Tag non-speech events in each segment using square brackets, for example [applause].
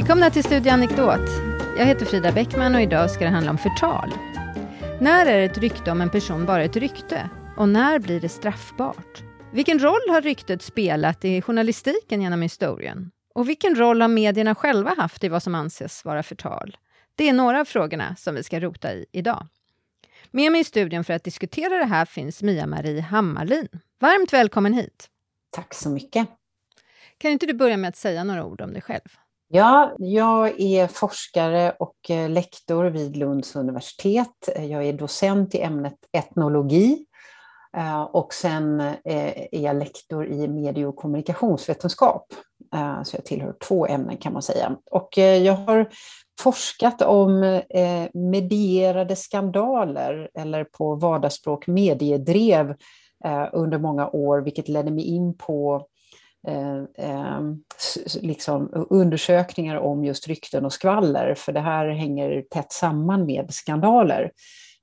Välkomna till Studio Anekdot. Jag heter Frida Bäckman och idag ska det handla om förtal. När är ett rykte om en person bara ett rykte? Och när blir det straffbart? Vilken roll har ryktet spelat i journalistiken genom historien? Och vilken roll har medierna själva haft i vad som anses vara förtal? Det är några av frågorna som vi ska rota i idag. Med mig i studion för att diskutera det här finns Mia-Marie Hammarlin. Varmt välkommen hit! Tack så mycket! Kan inte du börja med att säga några ord om dig själv? Ja, jag är forskare och eh, lektor vid Lunds universitet. Jag är docent i ämnet etnologi eh, och sen eh, är jag lektor i medie och kommunikationsvetenskap. Så jag tillhör två ämnen kan man säga. Och jag har forskat om medierade skandaler eller på vardagsspråk mediedrev under många år, vilket ledde mig in på Eh, eh, liksom undersökningar om just rykten och skvaller, för det här hänger tätt samman med skandaler.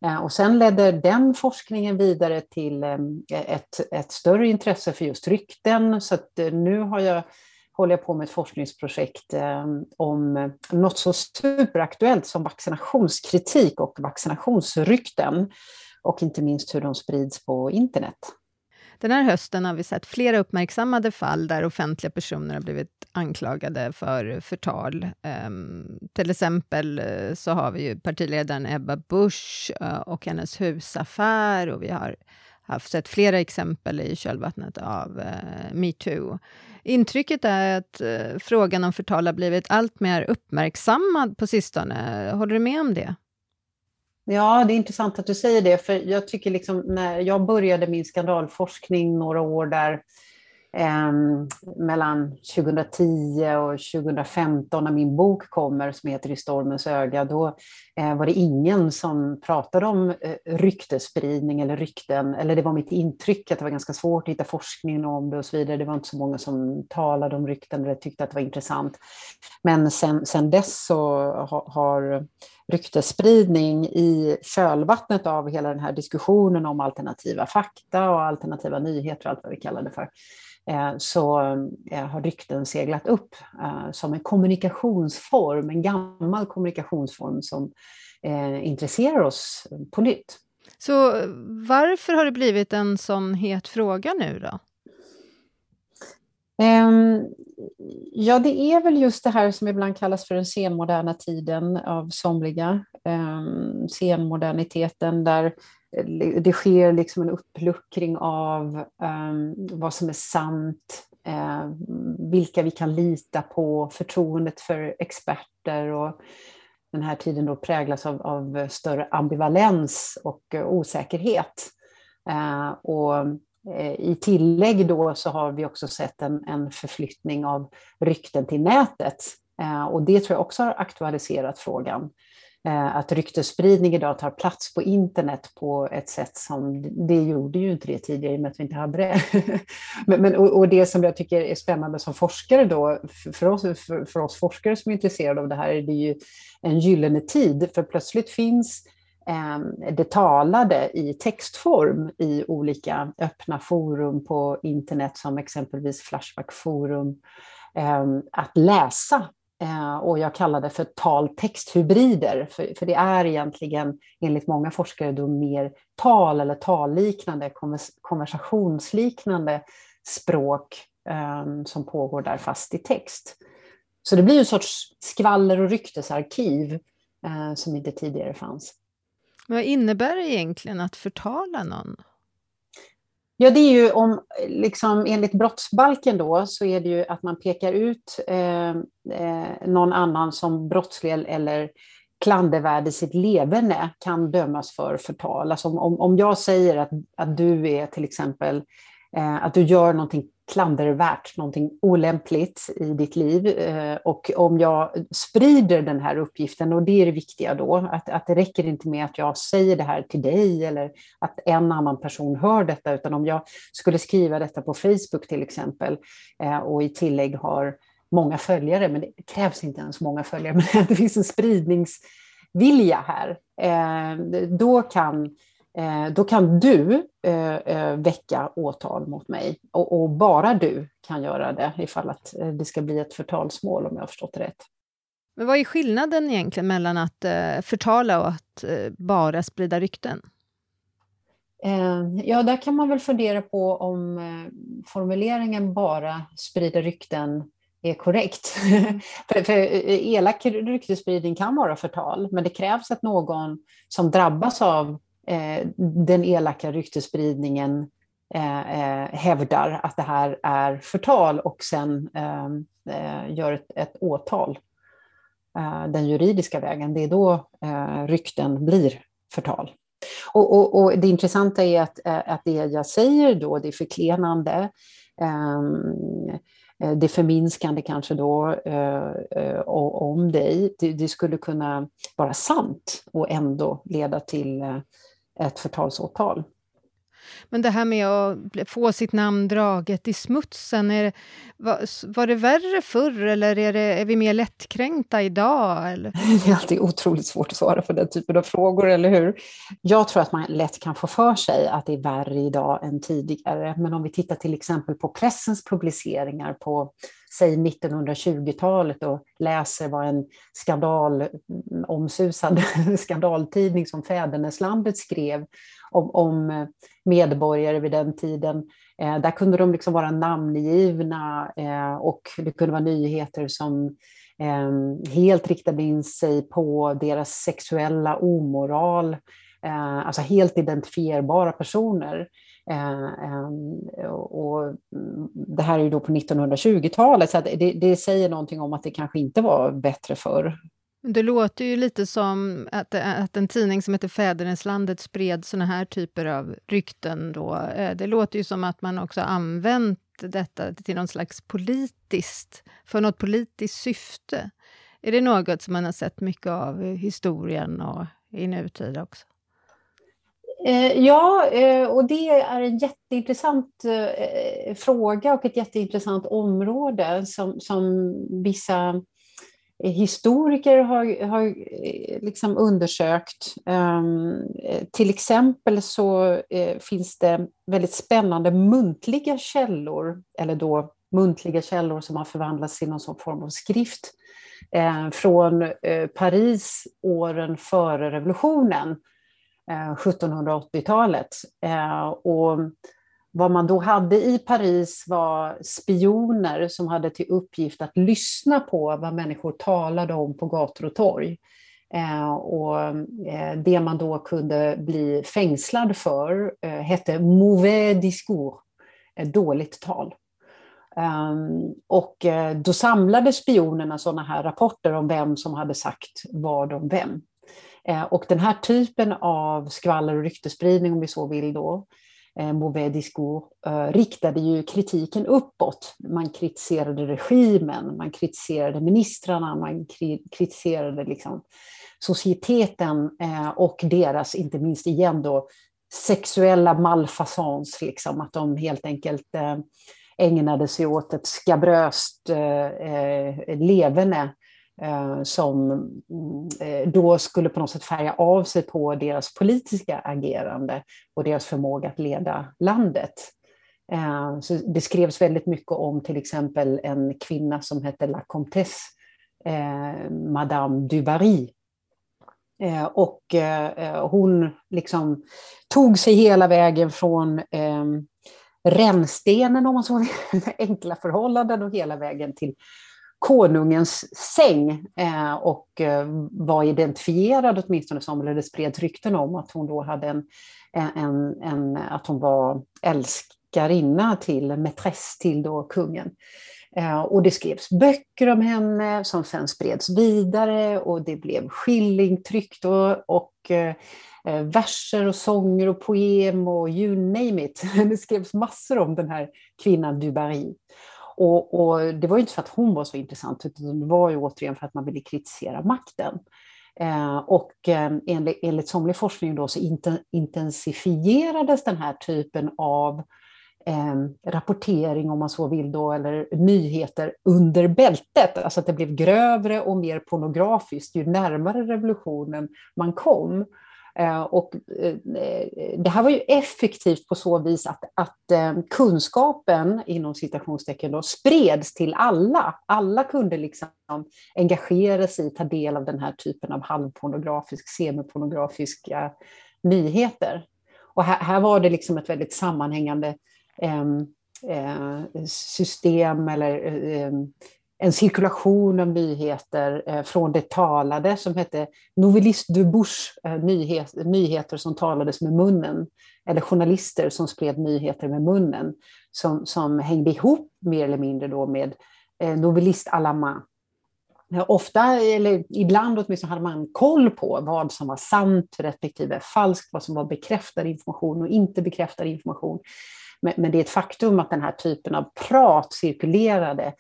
Eh, och sen ledde den forskningen vidare till eh, ett, ett större intresse för just rykten, så att eh, nu har jag håller jag på med ett forskningsprojekt om något så superaktuellt som vaccinationskritik och vaccinationsrykten och inte minst hur de sprids på internet. Den här hösten har vi sett flera uppmärksammade fall där offentliga personer har blivit anklagade för förtal. Um, till exempel eh, så har vi ju partiledaren Ebba Busch uh, och hennes husaffär och vi har haft sett flera exempel i kölvattnet av uh, metoo. Intrycket är att uh, frågan om förtal har blivit allt mer uppmärksammad på sistone. Håller du med om det? Ja, det är intressant att du säger det, för jag tycker liksom när jag började min skandalforskning några år där eh, mellan 2010 och 2015 när min bok kommer som heter I stormens öga, då eh, var det ingen som pratade om eh, ryktespridning eller rykten, eller det var mitt intryck att det var ganska svårt att hitta forskning om det och så vidare. Det var inte så många som talade om rykten eller tyckte att det var intressant. Men sen, sen dess så har, har ryktesspridning i kölvattnet av hela den här diskussionen om alternativa fakta och alternativa nyheter och allt vad vi kallar det för, eh, så eh, har rykten seglat upp eh, som en kommunikationsform, en gammal kommunikationsform som intresserar oss på nytt. Så varför har det blivit en sån het fråga nu då? Ehm, ja, det är väl just det här som ibland kallas för den senmoderna tiden av somliga. Ehm, senmoderniteten där eh, det sker liksom en uppluckring av ehm, vad som är sant, vilka vi kan lita på, förtroendet för experter och den här tiden då präglas av, av större ambivalens och eh, osäkerhet. Och Eh, I tillägg då så har vi också sett en, en förflyttning av rykten till nätet. Eh, och det tror jag också har aktualiserat frågan. Eh, att ryktesspridning idag tar plats på internet på ett sätt som det gjorde ju inte det tidigare i och med att vi inte hade det. [laughs] men, men och, och, det som jag tycker är spännande som forskare då, för oss, för, för oss forskare som är intresserade av det här, är det ju en gyllene tid, för plötsligt finns Ehm, det talade i textform i olika öppna forum på internet som exempelvis Flashback forum. Ehm, att läsa eh, och jag kallar det för taltexthybrider, för, för det är egentligen enligt många forskare då mer tal eller talliknande, konversationsliknande språk ehm, som pågår där fast i text. Så det blir en sorts skvaller och ryktesarkiv eh, som inte tidigare fanns. Vad innebär det egentligen att förtala någon? Ja, det är ju om, liksom, enligt brottsbalken då, så är det ju att man pekar ut eh, eh, någon annan som brottslig eller klandervärd i sitt leverne kan dömas för förtal. Alltså om, om jag säger att, att du är till exempel, eh, att du gör någonting klandervärt, någonting olämpligt i ditt liv. Eh, och om jag sprider den här uppgiften, och det är det viktiga då, att, att det räcker inte med att jag säger det här till dig eller att en annan person hör detta, utan om jag skulle skriva detta på Facebook till exempel eh, och i tillägg har många följare, men det krävs inte ens många följare, [laughs] men det finns en spridningsvilja här, eh, då kan då kan du eh, eh, väcka åtal mot mig och, bara du kan göra det ifall att det ska bli ett förtalsmål om jag har förstått rätt. Men vad är skillnaden egentligen mellan att eh, förtala och att eh, bara sprida rykten? Eh, ja, där kan man väl fundera på om eh, formuleringen bara sprida rykten är korrekt. [laughs] för, för eh, elak ryktesspridning kan vara förtal, men det krävs att någon som drabbas av eh, Eh, den elaka ryktesspridningen eh, eh, hävdar att det här är förtal och sen ehm, eh, gör ett, ett åtal den juridiska vägen. Det är då rykten blir förtal. Och, och, och, det intressanta är att, att det jag säger då, det är förklenande. Ehm, eh, det förminskande kanske då eh, om dig, det, skulle kunna vara sant och ändå leda till ett förtalsåtal. Men det här med att få sitt namn draget i smutsen, är det, var, var det värre förr eller är, det, är vi mer lättkränkta idag? Eller? [laughs] Det är alltid otroligt svårt att svara på den typen av frågor, eller hur? Jag tror att man lätt kan få för sig att det är värre idag än tidigare, men om vi tittar till exempel på pressens publiceringar på säg 1920-talet och läser vad en skandal, omsusad [laughs] skandaltidning som Fäderneslandet skrev om, om eh, medborgare vid den tiden. Eh, där kunde de liksom vara namngivna eh, och det kunde vara nyheter som eh, helt riktade in sig på deras sexuella omoral, eh, alltså helt identifierbara personer. Eh, ehm, och mm, det här är ju då på 1920-talet, så det, det säger någonting om att det kanske inte var bättre förr. Det låter ju lite som att, att en tidning som heter Fäderneslandet spred såna här typer av rykten. Då. Eh, det låter ju som att man också använt detta till någon slags politiskt, för något politiskt syfte. Är det något som man har sett mycket av i historien och i nutid också? Eh, ja, eh, och det är en jätteintressant eh, fråga och ett jätteintressant område som, som vissa historiker har, har liksom undersökt. Ehm, till exempel så finns det väldigt spännande muntliga källor, eller då muntliga källor som har förvandlats till någon form av skrift, från Paris åren före revolutionen, Eh, 1780-talet. Eh, och vad man då hade i Paris var spioner som hade till uppgift att lyssna på vad människor talade om på gator och torg. Eh, och det man då kunde bli fängslad för hette mauvais discours, dåligt tal. Ehm, och då samlade spionerna sådana här rapporter om vem som hade sagt vad om vem. Eh, och den här typen av skvaller och ryktespridning, om vi så vill då, eh, Mauvais discours, eh, riktade ju kritiken uppåt. Man kritiserade regimen, man kritiserade ministrarna, man kritiserade liksom societeten och deras, inte minst igen då, sexuella malfasans, liksom, att de helt enkelt ägnade sig åt ett skabröst eh, leverne Eh, som mm, eh, då skulle på något sätt färga av sig på deras politiska agerande och deras förmåga att leda landet. Eh, så det skrevs väldigt mycket om till exempel en kvinna som hette La Comtesse, Madame du Barry. Och hon liksom tog sig hela vägen från rännstenen, om man så vill, [laughs] enkla förhållanden, och hela vägen till konungens säng eh, och eh, var identifierad åtminstone som, eller det spreds rykten om att hon då hade en, en, en att hon var älskarinna till, mätress till då kungen. Eh, och det skrevs böcker om henne som sen spreds vidare och det blev skillingtryckt och, och verser och sånger och poem och you name it. [laughs] Det skrevs massor om den här kvinnan du Barry. Och, och, det var ju inte för att hon var så intressant, utan det var ju återigen för att man ville kritisera makten. Eh, och eh, enligt, enligt somlig forskning då så intensifierades den här typen av eh, rapportering, om man så vill, då, eller nyheter under bältet. Alltså att det blev grövre och mer pornografiskt ju närmare revolutionen man kom. Eh, och eh, det här var ju effektivt på så vis att, att eh, kunskapen inom citationstecken då, spreds till alla. Alla kunde liksom engagera sig, ta del av den här typen av halvpornografisk, semipornografiska nyheter. Och här, här var det liksom ett väldigt sammanhängande ehm, eh, system eller eh, ehm, en cirkulation av nyheter eh, från det talade som hette Novelist de Bush, eh, nyhet, nyheter som talades med munnen, eller journalister som spred nyheter med munnen, som, som hängde ihop mer eller mindre då med eh, Novelist à la main. Ofta, eller ibland åtminstone, hade man koll på vad som var sant respektive falskt, vad som var bekräftad information och inte bekräftad information. Men, men det är ett faktum att den här typen av prat cirkulerade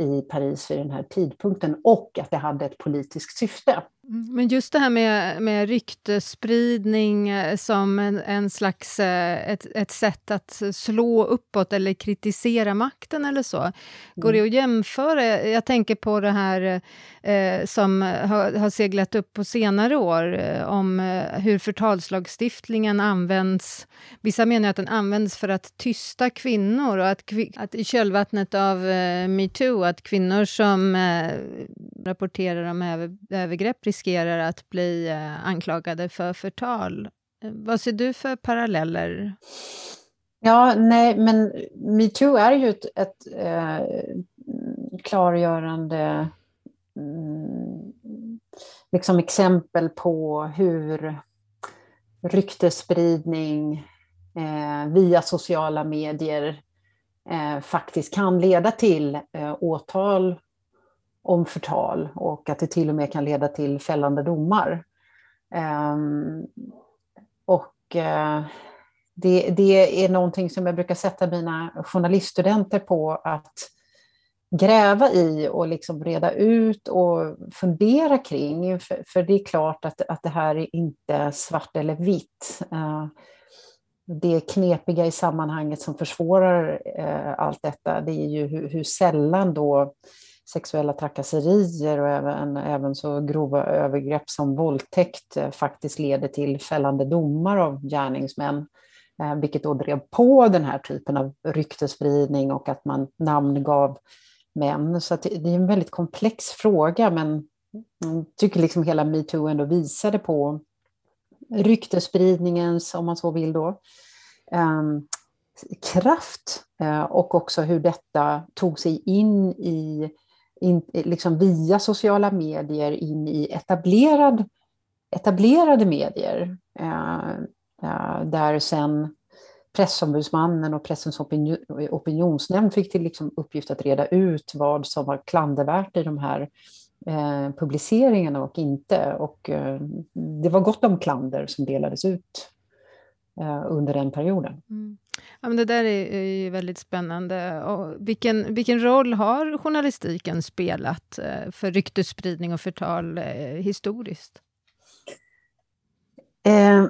i Paris vid den här tidpunkten och att det hade ett politiskt syfte. Mm, men just det här med, med ryktespridning eh, som en, en slags eh, ett, ett sätt att slå uppåt eller kritisera makten eller så. Går mm. det att jämföra? Jag tänker på det här eh, som har, har, seglat upp på senare år eh, om eh, hur förtalslagstiftningen används. Vissa menar att den används för att tysta kvinnor och att, att i kölvattnet av eh, metoo, att kvinnor som rapporterar om över, övergrepp riskerar att bli eh, anklagade för förtal. Vad ser du för paralleller? Ja, nej, men metoo är ju ett, ett eh, klargörande mm, liksom exempel på hur ryktesspridning eh, via sociala medier eh, faktiskt kan leda till eh, åtal om förtal och att det till och med kan leda till fällande domar. Ehm, och eh, det, det, är någonting som jag brukar sätta mina journaliststudenter på att gräva i och liksom reda ut och fundera kring. För, för det är klart att, att det här är inte svart eller vitt. Eh, det knepiga i sammanhanget som försvårar eh, allt detta, det är ju hur, hur sällan då sexuella trakasserier och även, även så grova övergrepp som våldtäkt eh, faktiskt leder till fällande domar av gärningsmän, eh, vilket då drev på den här typen av ryktespridning och att man namngav män. Så det är en väldigt komplex fråga, men jag tycker liksom hela metoo ändå visade på ryktespridningens, om man så vill då, ehm, kraft eh, och också hur detta tog sig in i in, liksom via sociala medier in i etablerad, etablerade medier. Eh, eh, där sen Pressombudsmannen och Pressens opinion, opinionsnämnd fick till liksom uppgift att reda ut vad som var klandervärt i de här eh, publiceringarna och inte. Och, eh, det var gott om klander som delades ut eh, under den perioden. Mm. Ja, men det där är, är väldigt spännande. Och vilken, vilken roll har journalistiken spelat eh, för ryktesspridning och förtal eh, historiskt? Eh, [clears throat]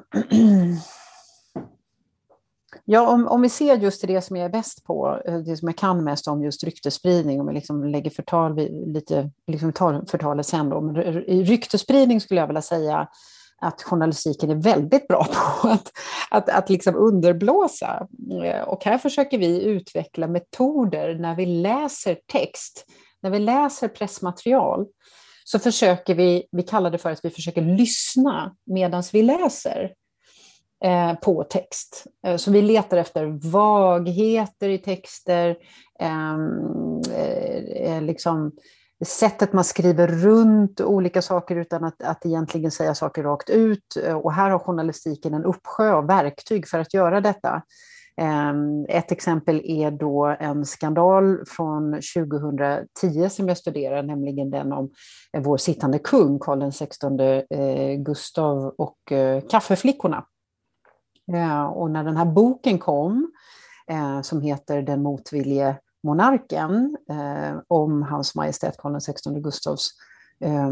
ja, om, om vi ser just det som jag är bäst på, eh, det som jag kan mest om just ryktesspridning, om vi liksom lägger förtal, lite, liksom tar förtalet sen då, men ryktesspridning skulle jag vilja säga att journalistiken är väldigt bra på att, att, att liksom underblåsa. Eh, och här försöker vi utveckla metoder när vi läser text, när vi läser pressmaterial, så försöker vi, vi kallar det för att vi försöker lyssna medan vi läser eh, på text. Eh, så vi letar efter vagheter i texter, ehm, eh, eh, liksom sättet man skriver runt olika saker utan att, att egentligen säga saker rakt ut. Och här har journalistiken en uppsjö av verktyg för att göra detta. Ehm, ett exempel är då en skandal från 2010 som jag studerar, nämligen den om vår sittande kung, Karl XVI eh, Gustav och eh, kaffeflickorna. Och när den här boken kom, eh, som heter Den motvillige monarken eh, om hans majestät Karl XVI Gustavs eh,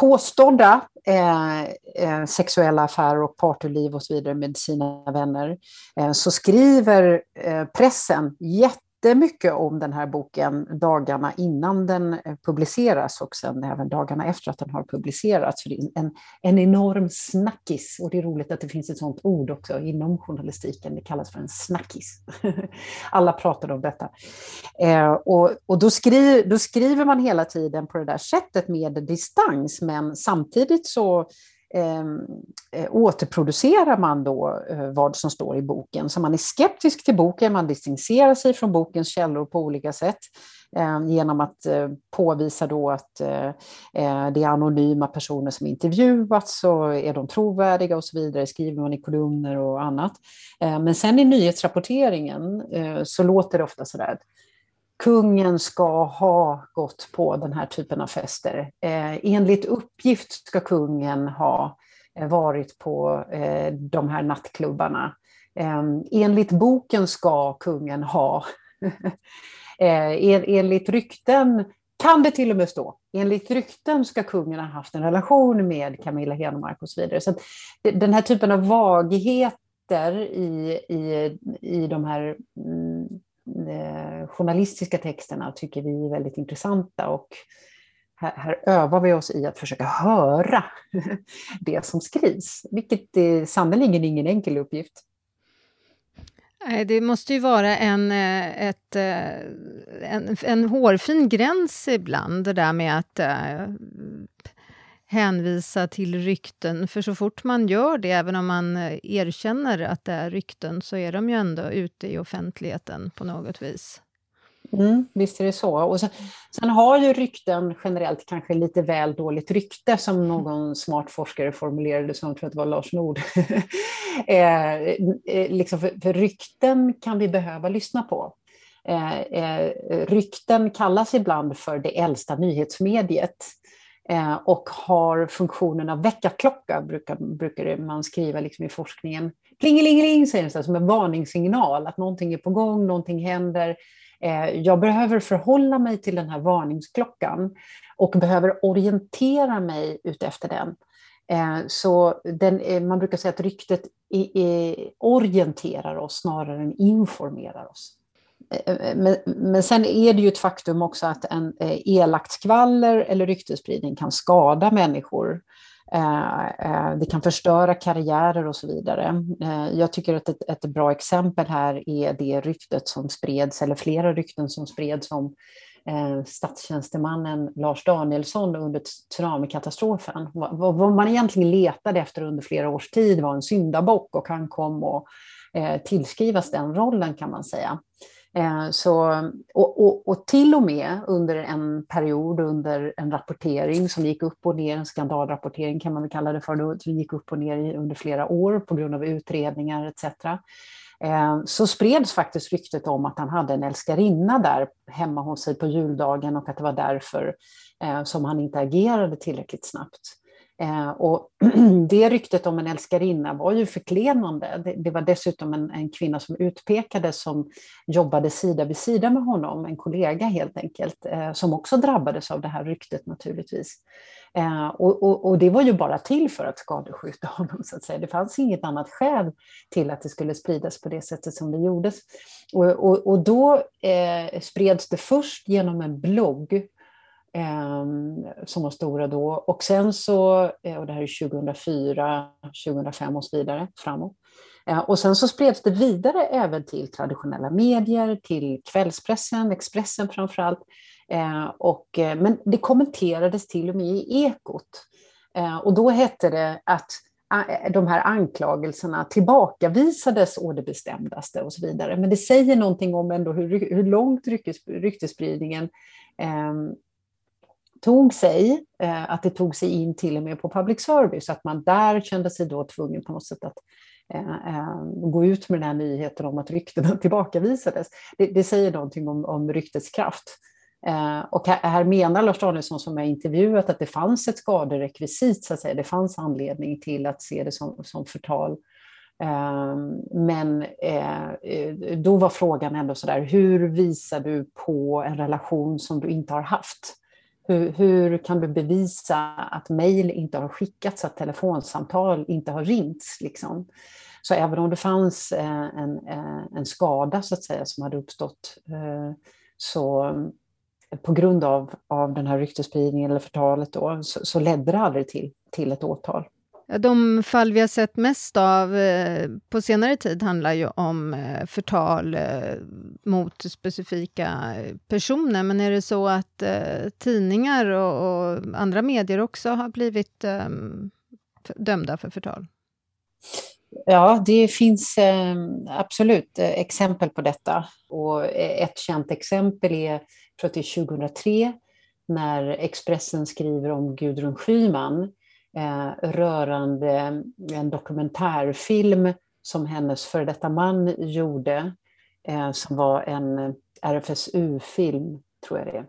påstådda eh, eh sexuella affärer och partyliv och så vidare med sina vänner, eh, så skriver eh, pressen jätte jättemycket om den här boken dagarna innan den eh, publiceras och sen även dagarna efter att den har publicerats. Så det är en, en enorm snackis och det är roligt att det finns ett sådant ord också inom journalistiken. Det kallas för en snackis. [laughs] Alla pratar om detta. Eh, och och då, skri, då skriver man hela tiden på det där sättet med distans, men samtidigt så Ehm, eh, återproducerar man då eh, vad som står i boken. Så man är skeptisk till boken, man distanserar sig från bokens källor på olika sätt eh, genom att eh, påvisa då att eh, eh det är anonyma personer som intervjuats och är de trovärdiga och så vidare, skriver man i kolumner och annat. Ehm, men sen i nyhetsrapporteringen eh, så låter det ofta sådär kungen ska ha gått på den här typen av fester. Eh, enligt uppgift ska kungen ha eh, varit på eh, de här nattklubbarna. Eh, enligt boken ska kungen ha. [laughs] eh, enligt rykten kan det till och med stå. Enligt rykten ska kungen ha haft en relation med Camilla Henemark och så vidare. Så den här typen av vagheter i, i, i de här mm, Eh, journalistiska texterna tycker vi är väldigt intressanta och här, här, övar vi oss i att försöka höra [laughs] det som skrivs, vilket är sannerligen ingen enkel uppgift. Eh, det måste ju vara en, ett, en, en hårfin gräns ibland, det där med att hänvisa till rykten, för så fort man gör det, även om man eh, erkänner att det är rykten, så är de ju ändå ute i offentligheten på något vis. Mm, visst är det så. Och sen, sen, har ju rykten generellt kanske lite väl dåligt rykte, som någon smart forskare formulerade som, jag tror att det var Lars Nord. [laughs] eh, eh, liksom för, för rykten kan vi behöva lyssna på. Eh, eh, rykten kallas ibland för det äldsta nyhetsmediet. Eh, och har funktionen av väckarklocka, brukar, brukar man skriva liksom i forskningen. Plingelingeling säger det, som en varningssignal, att någonting är på gång, någonting händer. Eh, jag behöver förhålla mig till den här varningsklockan och behöver orientera mig utefter den. Eh, så den, eh, man brukar säga att ryktet orienterar oss snarare än informerar oss. Eh, eh, men, men sen är det ju ett faktum också att en eh, elakt skvaller eller ryktesspridning kan skada människor. Det kan förstöra karriärer och så vidare. Jag tycker att ett, ett bra exempel här är det ryktet som spreds, eller flera rykten som spreds om statstjänstemannen Lars Danielsson under tsunamikatastrofen. Vad man egentligen letade efter under flera års tid var en syndabock och han kom att tillskrivas den rollen kan man säga. Eh, så, och, och, och, till och med under en period under en rapportering som gick upp och ner, en skandalrapportering kan man väl kalla det för, som gick upp och ner under flera år på grund av utredningar etc. Eh, så spreds faktiskt ryktet om att han hade en älskarinna där hemma hos sig på juldagen och att det var därför eh, som han inte agerade tillräckligt snabbt. Eh, och [clears throat] det ryktet om en älskarinna var ju förklenande. Det, det var dessutom en, en, kvinna som utpekades som jobbade sida vid sida med honom, en kollega helt enkelt, eh, som också drabbades av det här ryktet naturligtvis. Eh, och, och, och, det var ju bara till för att skadeskjuta honom, så att säga. Det fanns inget annat skäl till att det skulle spridas på det sättet som det gjordes. Och, och då eh, spreds det först genom en blogg Ehm, som var stora då. Och sen så, eh, och det här är 2004, 2005 och så vidare framåt. Eh, och sen så spreds det vidare även till traditionella medier, till kvällspressen, Expressen framförallt. Eh, och, eh, men det kommenterades till och med i Ekot. Eh, och då hette det att eh, de här anklagelserna tillbakavisades å det bestämdaste och så vidare. Men det säger någonting om ändå hur, hur långt ryktesspridningen ehm, tog sig, eh, att det tog sig in till och med på public service, att man där kände sig då tvungen på något sätt att eh, eh gå ut med den här nyheten om att ryktena [laughs] tillbakavisades. Det, det säger någonting om, om ryktets kraft. Eh, och här, här menar Lars Danielsson som jag intervjuat att det fanns ett skaderekvisit, så att säga. det fanns anledning till att se det som, som förtal. Eh, men då var frågan ändå sådär, hur visar du på en relation som du inte har haft? Hur, hur kan du bevisa att mejl inte har skickats, att telefonsamtal inte har ringts? Liksom? Så även om det fanns eh, en, eh, en skada så att säga som hade uppstått eh, så på grund av, av den här ryktesspridningen eller förtalet då, så, så ledde det aldrig till, till ett åtal. De fall vi har sett mest av eh, på senare tid handlar ju om eh, förtal eh, mot specifika personer. Men är det så att eh, tidningar och, andra medier också har blivit ehm, dömda för förtal? Ja, det finns ehm, absolut eh, exempel på detta. Och e-, ett känt exempel är, tror 2003, när Expressen skriver om Gudrun Schyman Eh, rörande en dokumentärfilm som hennes före detta man gjorde, eh, som var en RFSU-film, tror jag det är.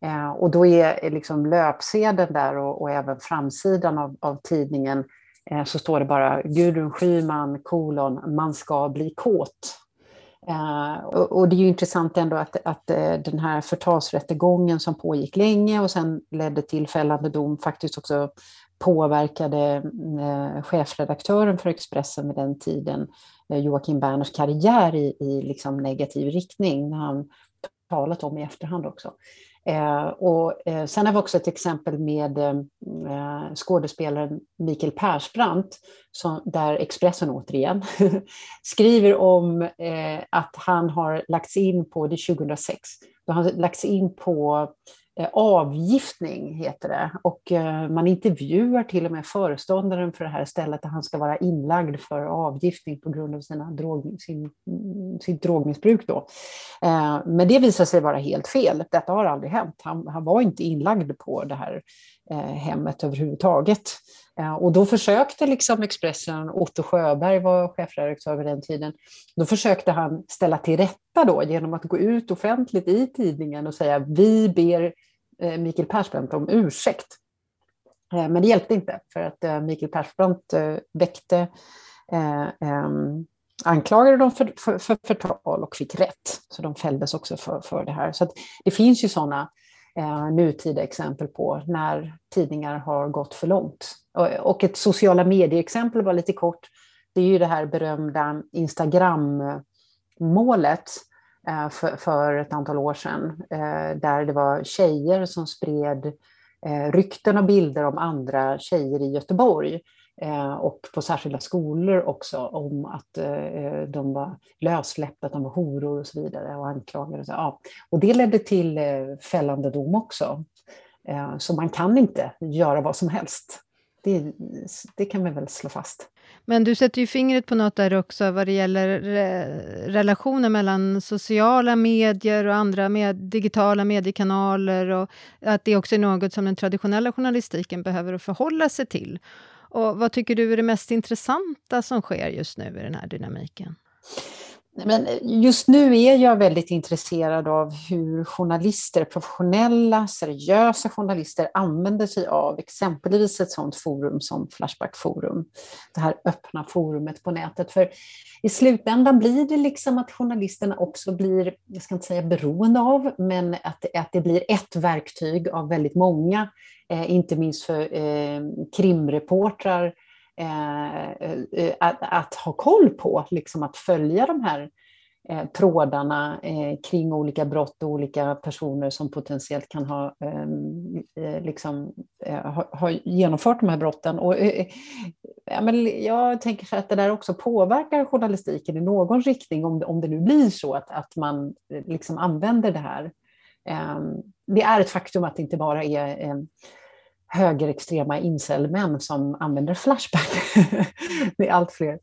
Eh, och då är eh, liksom löpsedeln där och, och även framsidan av, av tidningen eh, så står det bara Gudrun Schyman, kolon, man ska bli kåt. Uh, och, det är ju intressant ändå att, att den här förtalsrättegången som pågick länge och sen ledde till fällande dom faktiskt också påverkade eh, chefredaktören för Expressen vid den tiden, eh, Joakim Berners karriär i, i liksom negativ riktning, när han talat om i efterhand också. Eh, och, eh, sen har vi också ett exempel med eh, eh skådespelaren Mikael Persbrandt, som, där Expressen återigen [laughs] skriver om eh, att han har lagts in på, det 2006, då han lagts in på Eh, avgiftning, heter det. Och eh, man intervjuar till och med föreståndaren för det här stället där han ska vara inlagd för avgiftning på grund av sina drog, sin, sitt drogmissbruk. Då. Eh, men det visar sig vara helt fel. Detta har aldrig hänt. Han, han var inte inlagd på det här hemmet överhuvudtaget. Och då försökte liksom Expressen, Otto Sjöberg var chefredaktör vid den tiden, då försökte han ställa till rätta då genom att gå ut offentligt i tidningen och säga vi ber Eh, Mikael Persbrandt om ursäkt. Eh, men det hjälpte inte, för att eh, Mikael Persbrandt väckte anklagade dem för, för, för förtal och fick rätt. Så de fälldes också för, för det här. Så det finns ju sådana eh, nutida exempel på när tidningar har gått för långt. Och, och ett sociala medier-exempel, bara lite kort, det är ju det här berömda Instagram-målet Eh, för, för ett antal år sedan, eh, där det var tjejer som spred eh, rykten och bilder om andra tjejer i Göteborg och på särskilda skolor också om att de var lössläppta, att de var horor och så vidare och anklagade. Ja. Och det ledde till fällande dom också. Så man kan inte göra vad som helst. Det, det kan vi väl slå fast. Men du sätter ju fingret på något där också vad det gäller eh, re relationer mellan sociala medier och andra med digitala mediekanaler och att det också är något som den traditionella journalistiken behöver förhålla sig till. Och vad tycker du är det mest intressanta som sker just nu i den här dynamiken? Men just nu är jag väldigt intresserad av hur journalister, professionella, seriösa journalister använder sig av exempelvis ett sådant forum som Flashback Forum. Det här öppna forumet på nätet. För i slutändan blir det liksom att journalisterna också blir, jag ska inte säga beroende av, men att, att det blir ett verktyg av väldigt många, eh, inte minst för eh, krimreportrar Eh, eh, att, att, ha koll på, liksom att följa de här eh, trådarna eh, kring olika brott och olika personer som potentiellt kan ha, ehm, eh, liksom, eh, ha, ha, genomfört de här brotten. Och, eh, eh, ja, men jag tänker så att det där också påverkar journalistiken i någon riktning, om, om det nu blir så att, att man liksom använder det här. Ehm, det är ett faktum att det inte bara är ehm, högerextrema incelmän som använder Flashback. [laughs] det är allt fler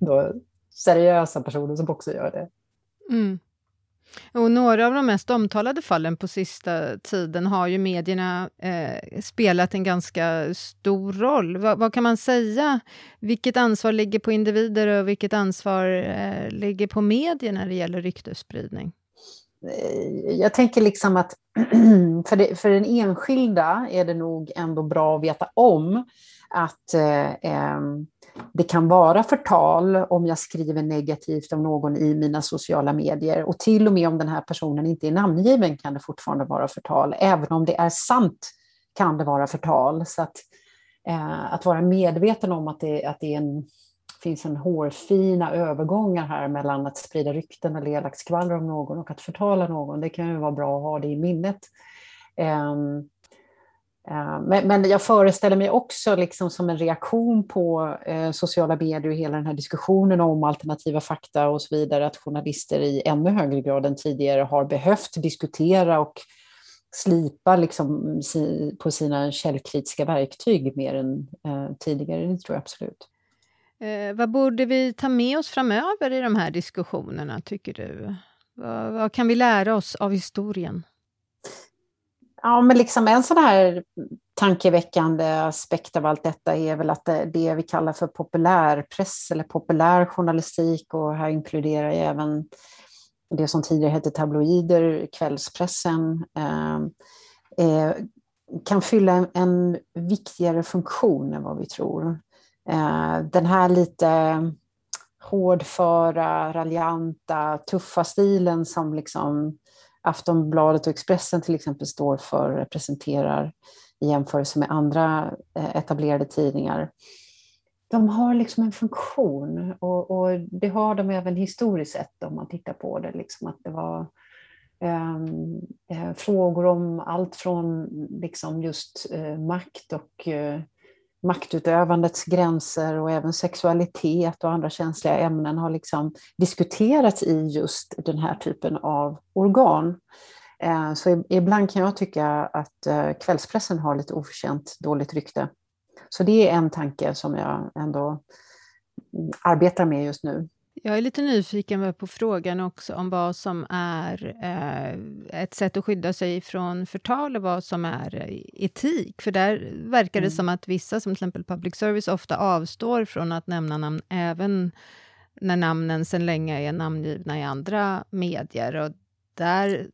då, seriösa personer som också gör det. Mm. Och några av de mest omtalade fallen på sista tiden har ju medierna eh, spelat en ganska stor roll. Va, vad kan man säga? Vilket ansvar ligger på individer och vilket ansvar eh, ligger på medier när det gäller ryktesspridning? Eh, jag tänker liksom att [clears throat] för, det, för den enskilda är det nog ändå bra att veta om att eh, det kan vara förtal om jag skriver negativt om någon i mina sociala medier. Och till och med om den här personen inte är namngiven kan det fortfarande vara förtal. Även om det är sant kan det vara förtal. Så att, eh, att vara medveten om att det, att det en, finns en hårfina övergångar här mellan att sprida rykten eller elakt skvaller om någon och att förtala någon, det kan ju vara bra att ha det i minnet. Ehm, ehm, men, men, jag föreställer mig också liksom som en reaktion på eh, sociala medier och hela den här diskussionen om alternativa fakta och så vidare, att journalister i ännu högre grad än tidigare har behövt diskutera och slipa liksom si, på sina källkritiska verktyg mer än eh, tidigare. Det tror jag absolut. Eh, vad borde vi ta med oss framöver i de här diskussionerna, tycker du? Vad, vad kan vi lära oss av historien? Ja, men liksom en sån här tankeväckande aspekt av allt detta är väl att det, det vi kallar för populärpress eller populär journalistik, och här inkluderar jag även det som tidigare hette tabloider, kvällspressen, eh, eh, kan fylla en, en, viktigare funktion än vad vi tror. Eh, den här lite hårdföra, raljanta, tuffa stilen som liksom Aftonbladet och Expressen till exempel står för, representerar i jämförelse med andra eh, etablerade tidningar. De har liksom en funktion och, och det har de även historiskt sett om man tittar på det. Liksom att det var ehm, eh, frågor om allt från liksom just eh, makt och eh, maktutövandets gränser och även sexualitet och andra känsliga ämnen har liksom diskuterats i just den här typen av organ. Eh, så ibland kan jag tycka att eh, kvällspressen har lite oförtjänt dåligt rykte. Så det är en tanke som jag ändå mm, arbetar med just nu. Jag är lite nyfiken på frågan också om vad som är eh, ett sätt att skydda sig från förtal och vad som är eh, etik. För där verkar det mm. som att vissa, som till exempel public service, ofta avstår från att nämna namn även när namnen sedan länge är namngivna i andra medier. Och där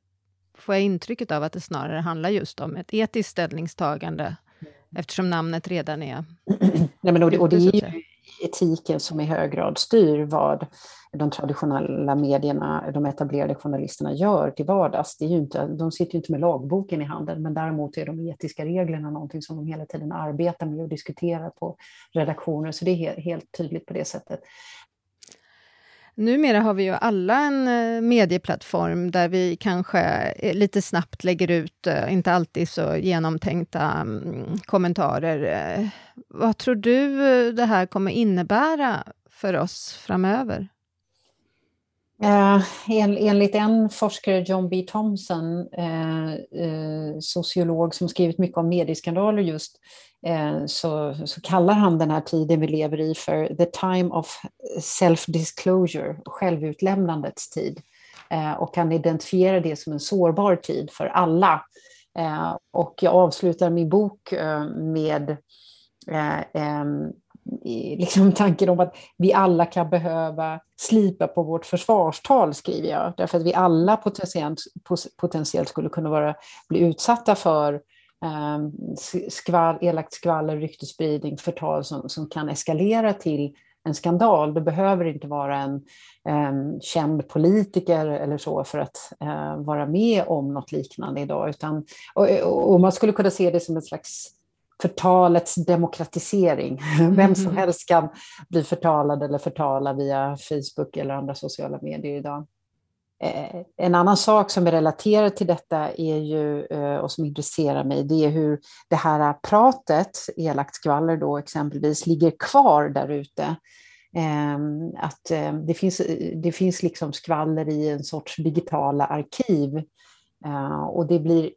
får jag intrycket av att det snarare handlar just om ett etiskt ställningstagande mm. eftersom namnet redan är... [clears throat] Nej, men och, det, och det är ju etiken som i hög grad styr vad de traditionella medierna, de etablerade journalisterna gör till vardags. Det är ju inte, de sitter ju inte med lagboken i handen, men däremot är de etiska reglerna någonting som de hela tiden arbetar med och diskuterar på redaktioner, så det är helt tydligt på det sättet. Numera har vi ju alla en eh, medieplattform där vi kanske eh, lite snabbt lägger ut, eh, inte alltid så genomtänkta mm, kommentarer. Vad tror du det här kommer innebära för oss framöver? En, enligt en forskare, John B. Thompson, sociolog som skrivit mycket om medieskandaler just, Eh, så, så, kallar han den här tiden vi lever i för the time of self-disclosure, självutlämnandets tid. Eh, och han identifierar det som en sårbar tid för alla. Eh, och jag avslutar min bok med liksom tanken om att vi alla kan behöva slipa på vårt försvarstal, skriver jag. Därför att vi alla potentiellt, potentiellt skulle kunna vara, bli utsatta för skvall, elakt skvaller, ryktesspridning, förtal som, som kan eskalera till en skandal. Det behöver inte vara en eh, känd politiker eller så för att eh, vara med om något liknande idag. Utan, och, och man skulle kunna se det som en slags förtalets demokratisering. [laughs] Vem som mm. helst kan bli förtalad eller förtala via Facebook eller andra sociala medier idag. Eh, en annan sak som är relaterad till detta är ju, eh, och som intresserar mig, det är hur det här pratet, elakt skvaller då exempelvis, ligger kvar där ute. Ehm, att eh, det finns, det finns liksom skvaller i en sorts digitala arkiv och det blir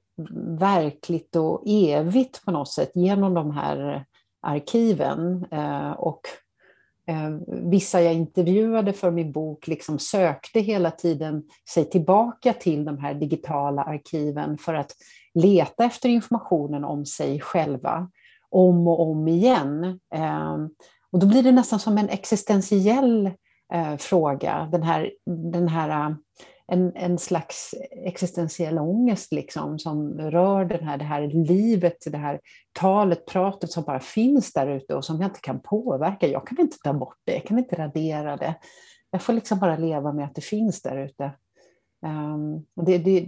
verkligt och evigt på något sätt genom de här arkiven. Och Eh, vissa jag intervjuade för min bok liksom sökte hela tiden sig tillbaka till de här digitala arkiven för att leta efter informationen om sig själva om och om igen. Eh, och då blir det nästan som en existentiell eh, fråga, den här, den här en, en slags existentiell ångest liksom, som rör den här, det här livet, det här talet, pratet som bara finns där ute och som jag inte kan påverka. Jag kan inte ta bort det, jag kan inte radera det. Jag får liksom bara leva med att det finns där ute. Um, det, det,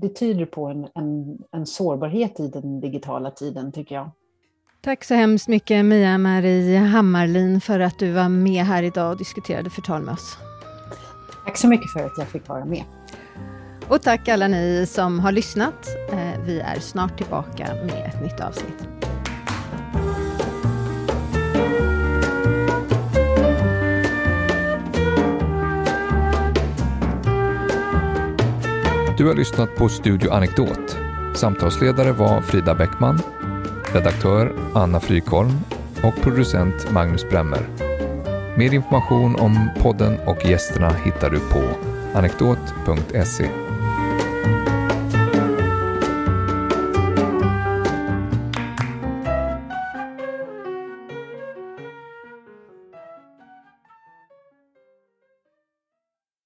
det, tyder på en, en, en sårbarhet i den digitala tiden, tycker jag. Tack så hemskt mycket Mia-Marie Hammarlin för att du var med här idag och diskuterade förtal med oss. Tack så mycket för att jag fick vara med. Och tack alla ni som har lyssnat. Eh, vi är snart tillbaka med ett nytt avsnitt. Du har lyssnat på Studio Anekdot. Samtalsledare var Frida Bäckman, redaktör Anna Frykholm och producent Magnus Bremmer. Mer information om podden och gästerna hittar du på anekdot.se.